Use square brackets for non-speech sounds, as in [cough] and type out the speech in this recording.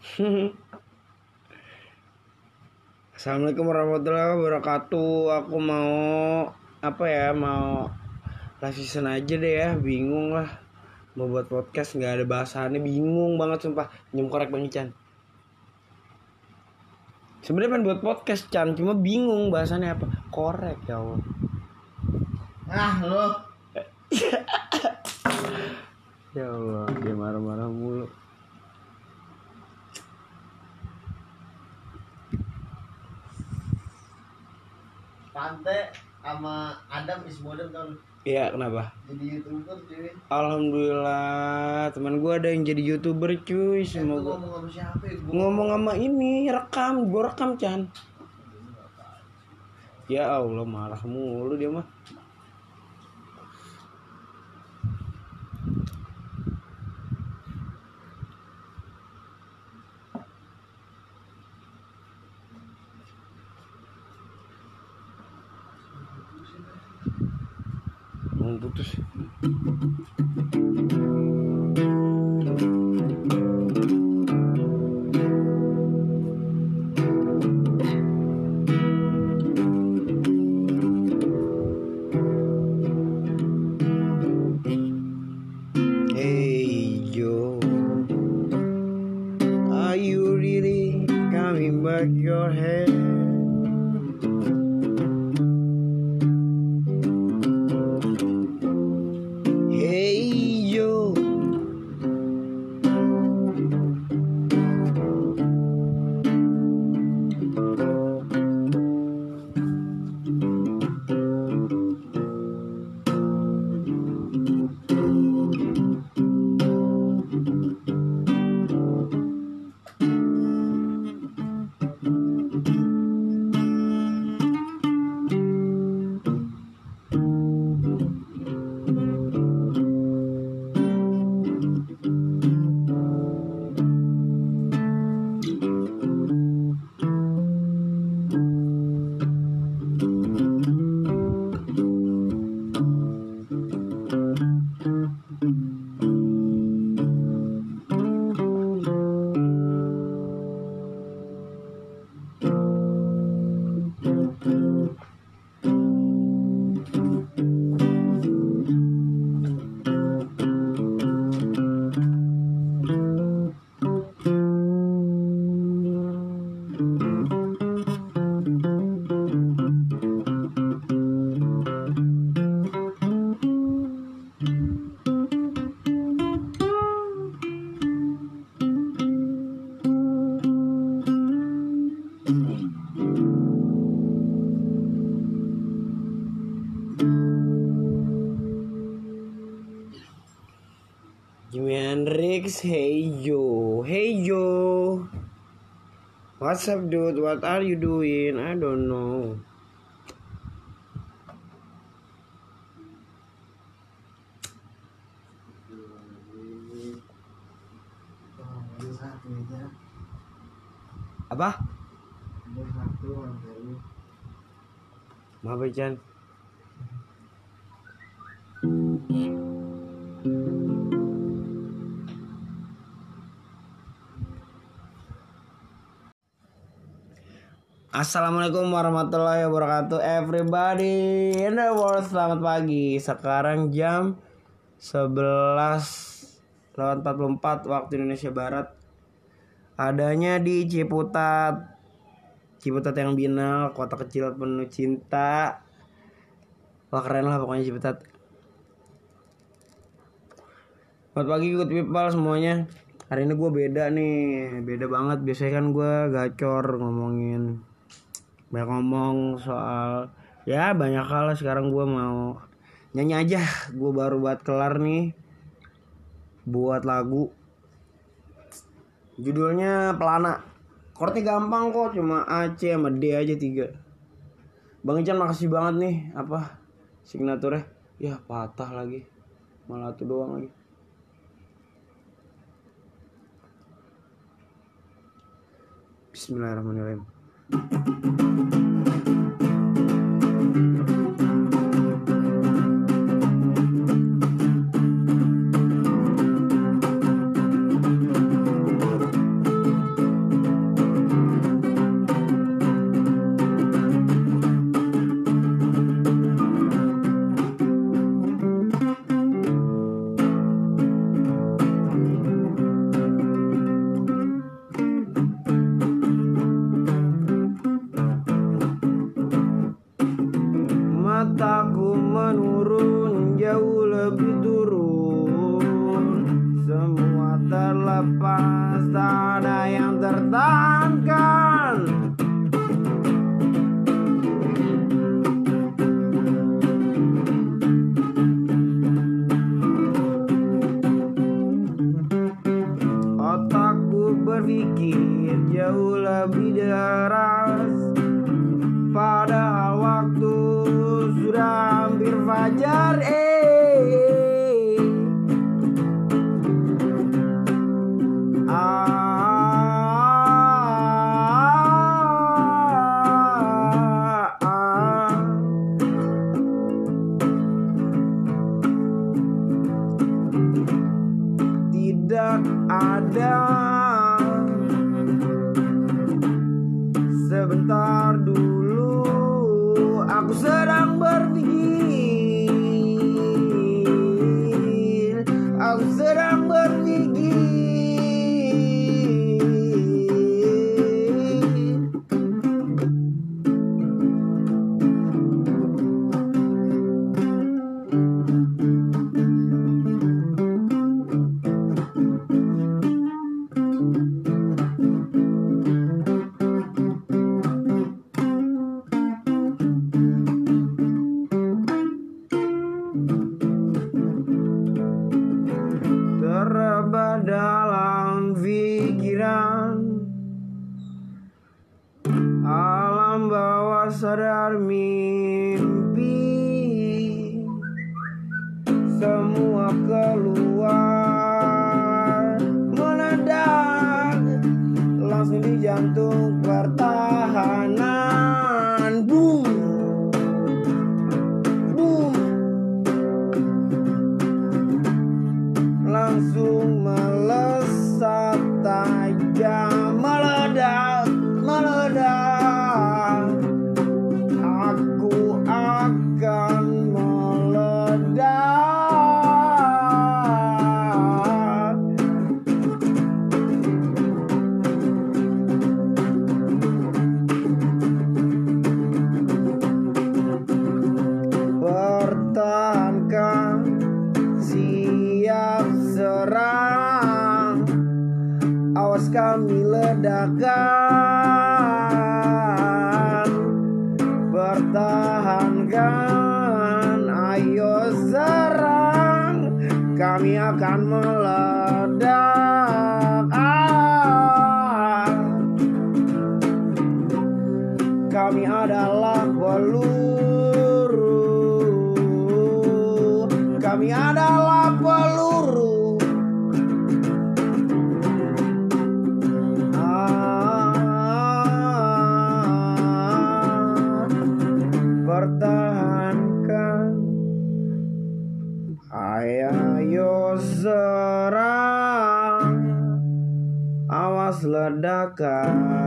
[laughs] Assalamualaikum warahmatullahi wabarakatuh. Aku mau apa ya? Mau live season aja deh ya. Bingung lah. Mau buat podcast nggak ada bahasannya. Bingung banget sumpah. Nyem korek Bang Ican. Sebenarnya pengen buat podcast Chan, cuma bingung bahasannya apa. Korek ya Allah. Ah lu [laughs] Ya Allah, dia marah-marah mulu. Tante sama Adam is modern kan Iya, kenapa? jadi youtuber cuy. Alhamdulillah, teman gua ada yang jadi youtuber cuy. Eh, Semoga ngomong sama siapa ya? Gua ngomong sama ini rekam, gua rekam Chan. Ya Allah, marah mulu dia mah. Mau Jimi Hendrix, hey yo, hey yo. What's up, dude? What are you doing? I don't know. Apa? Maaf Chan. Assalamualaikum warahmatullahi wabarakatuh Everybody in the world. Selamat pagi. Sekarang jam 11 lewat 44 waktu Indonesia Barat. Adanya di Ciputat. Ciputat yang binal Kota kecil penuh cinta. Wah keren lah pokoknya Ciputat. Selamat pagi good people semuanya. Hari ini gue beda nih. Beda banget. Biasanya kan gue gacor ngomongin banyak ngomong soal ya banyak hal sekarang gue mau nyanyi aja. Gue baru buat kelar nih buat lagu. Judulnya pelana. Chordnya gampang kok cuma A C sama D aja tiga. Bang Ican makasih banget nih apa signaturnya. Ya patah lagi. Malah tuh doang lagi. Bismillahirrahmanirrahim turun jauh lebih turun semua terlepas tak ada yang tertahankan otakku berpikir jauh lebih darah. Mimpi. Semua keluar kami ledakan pertahankan ayo serang kami akan meledak ledakan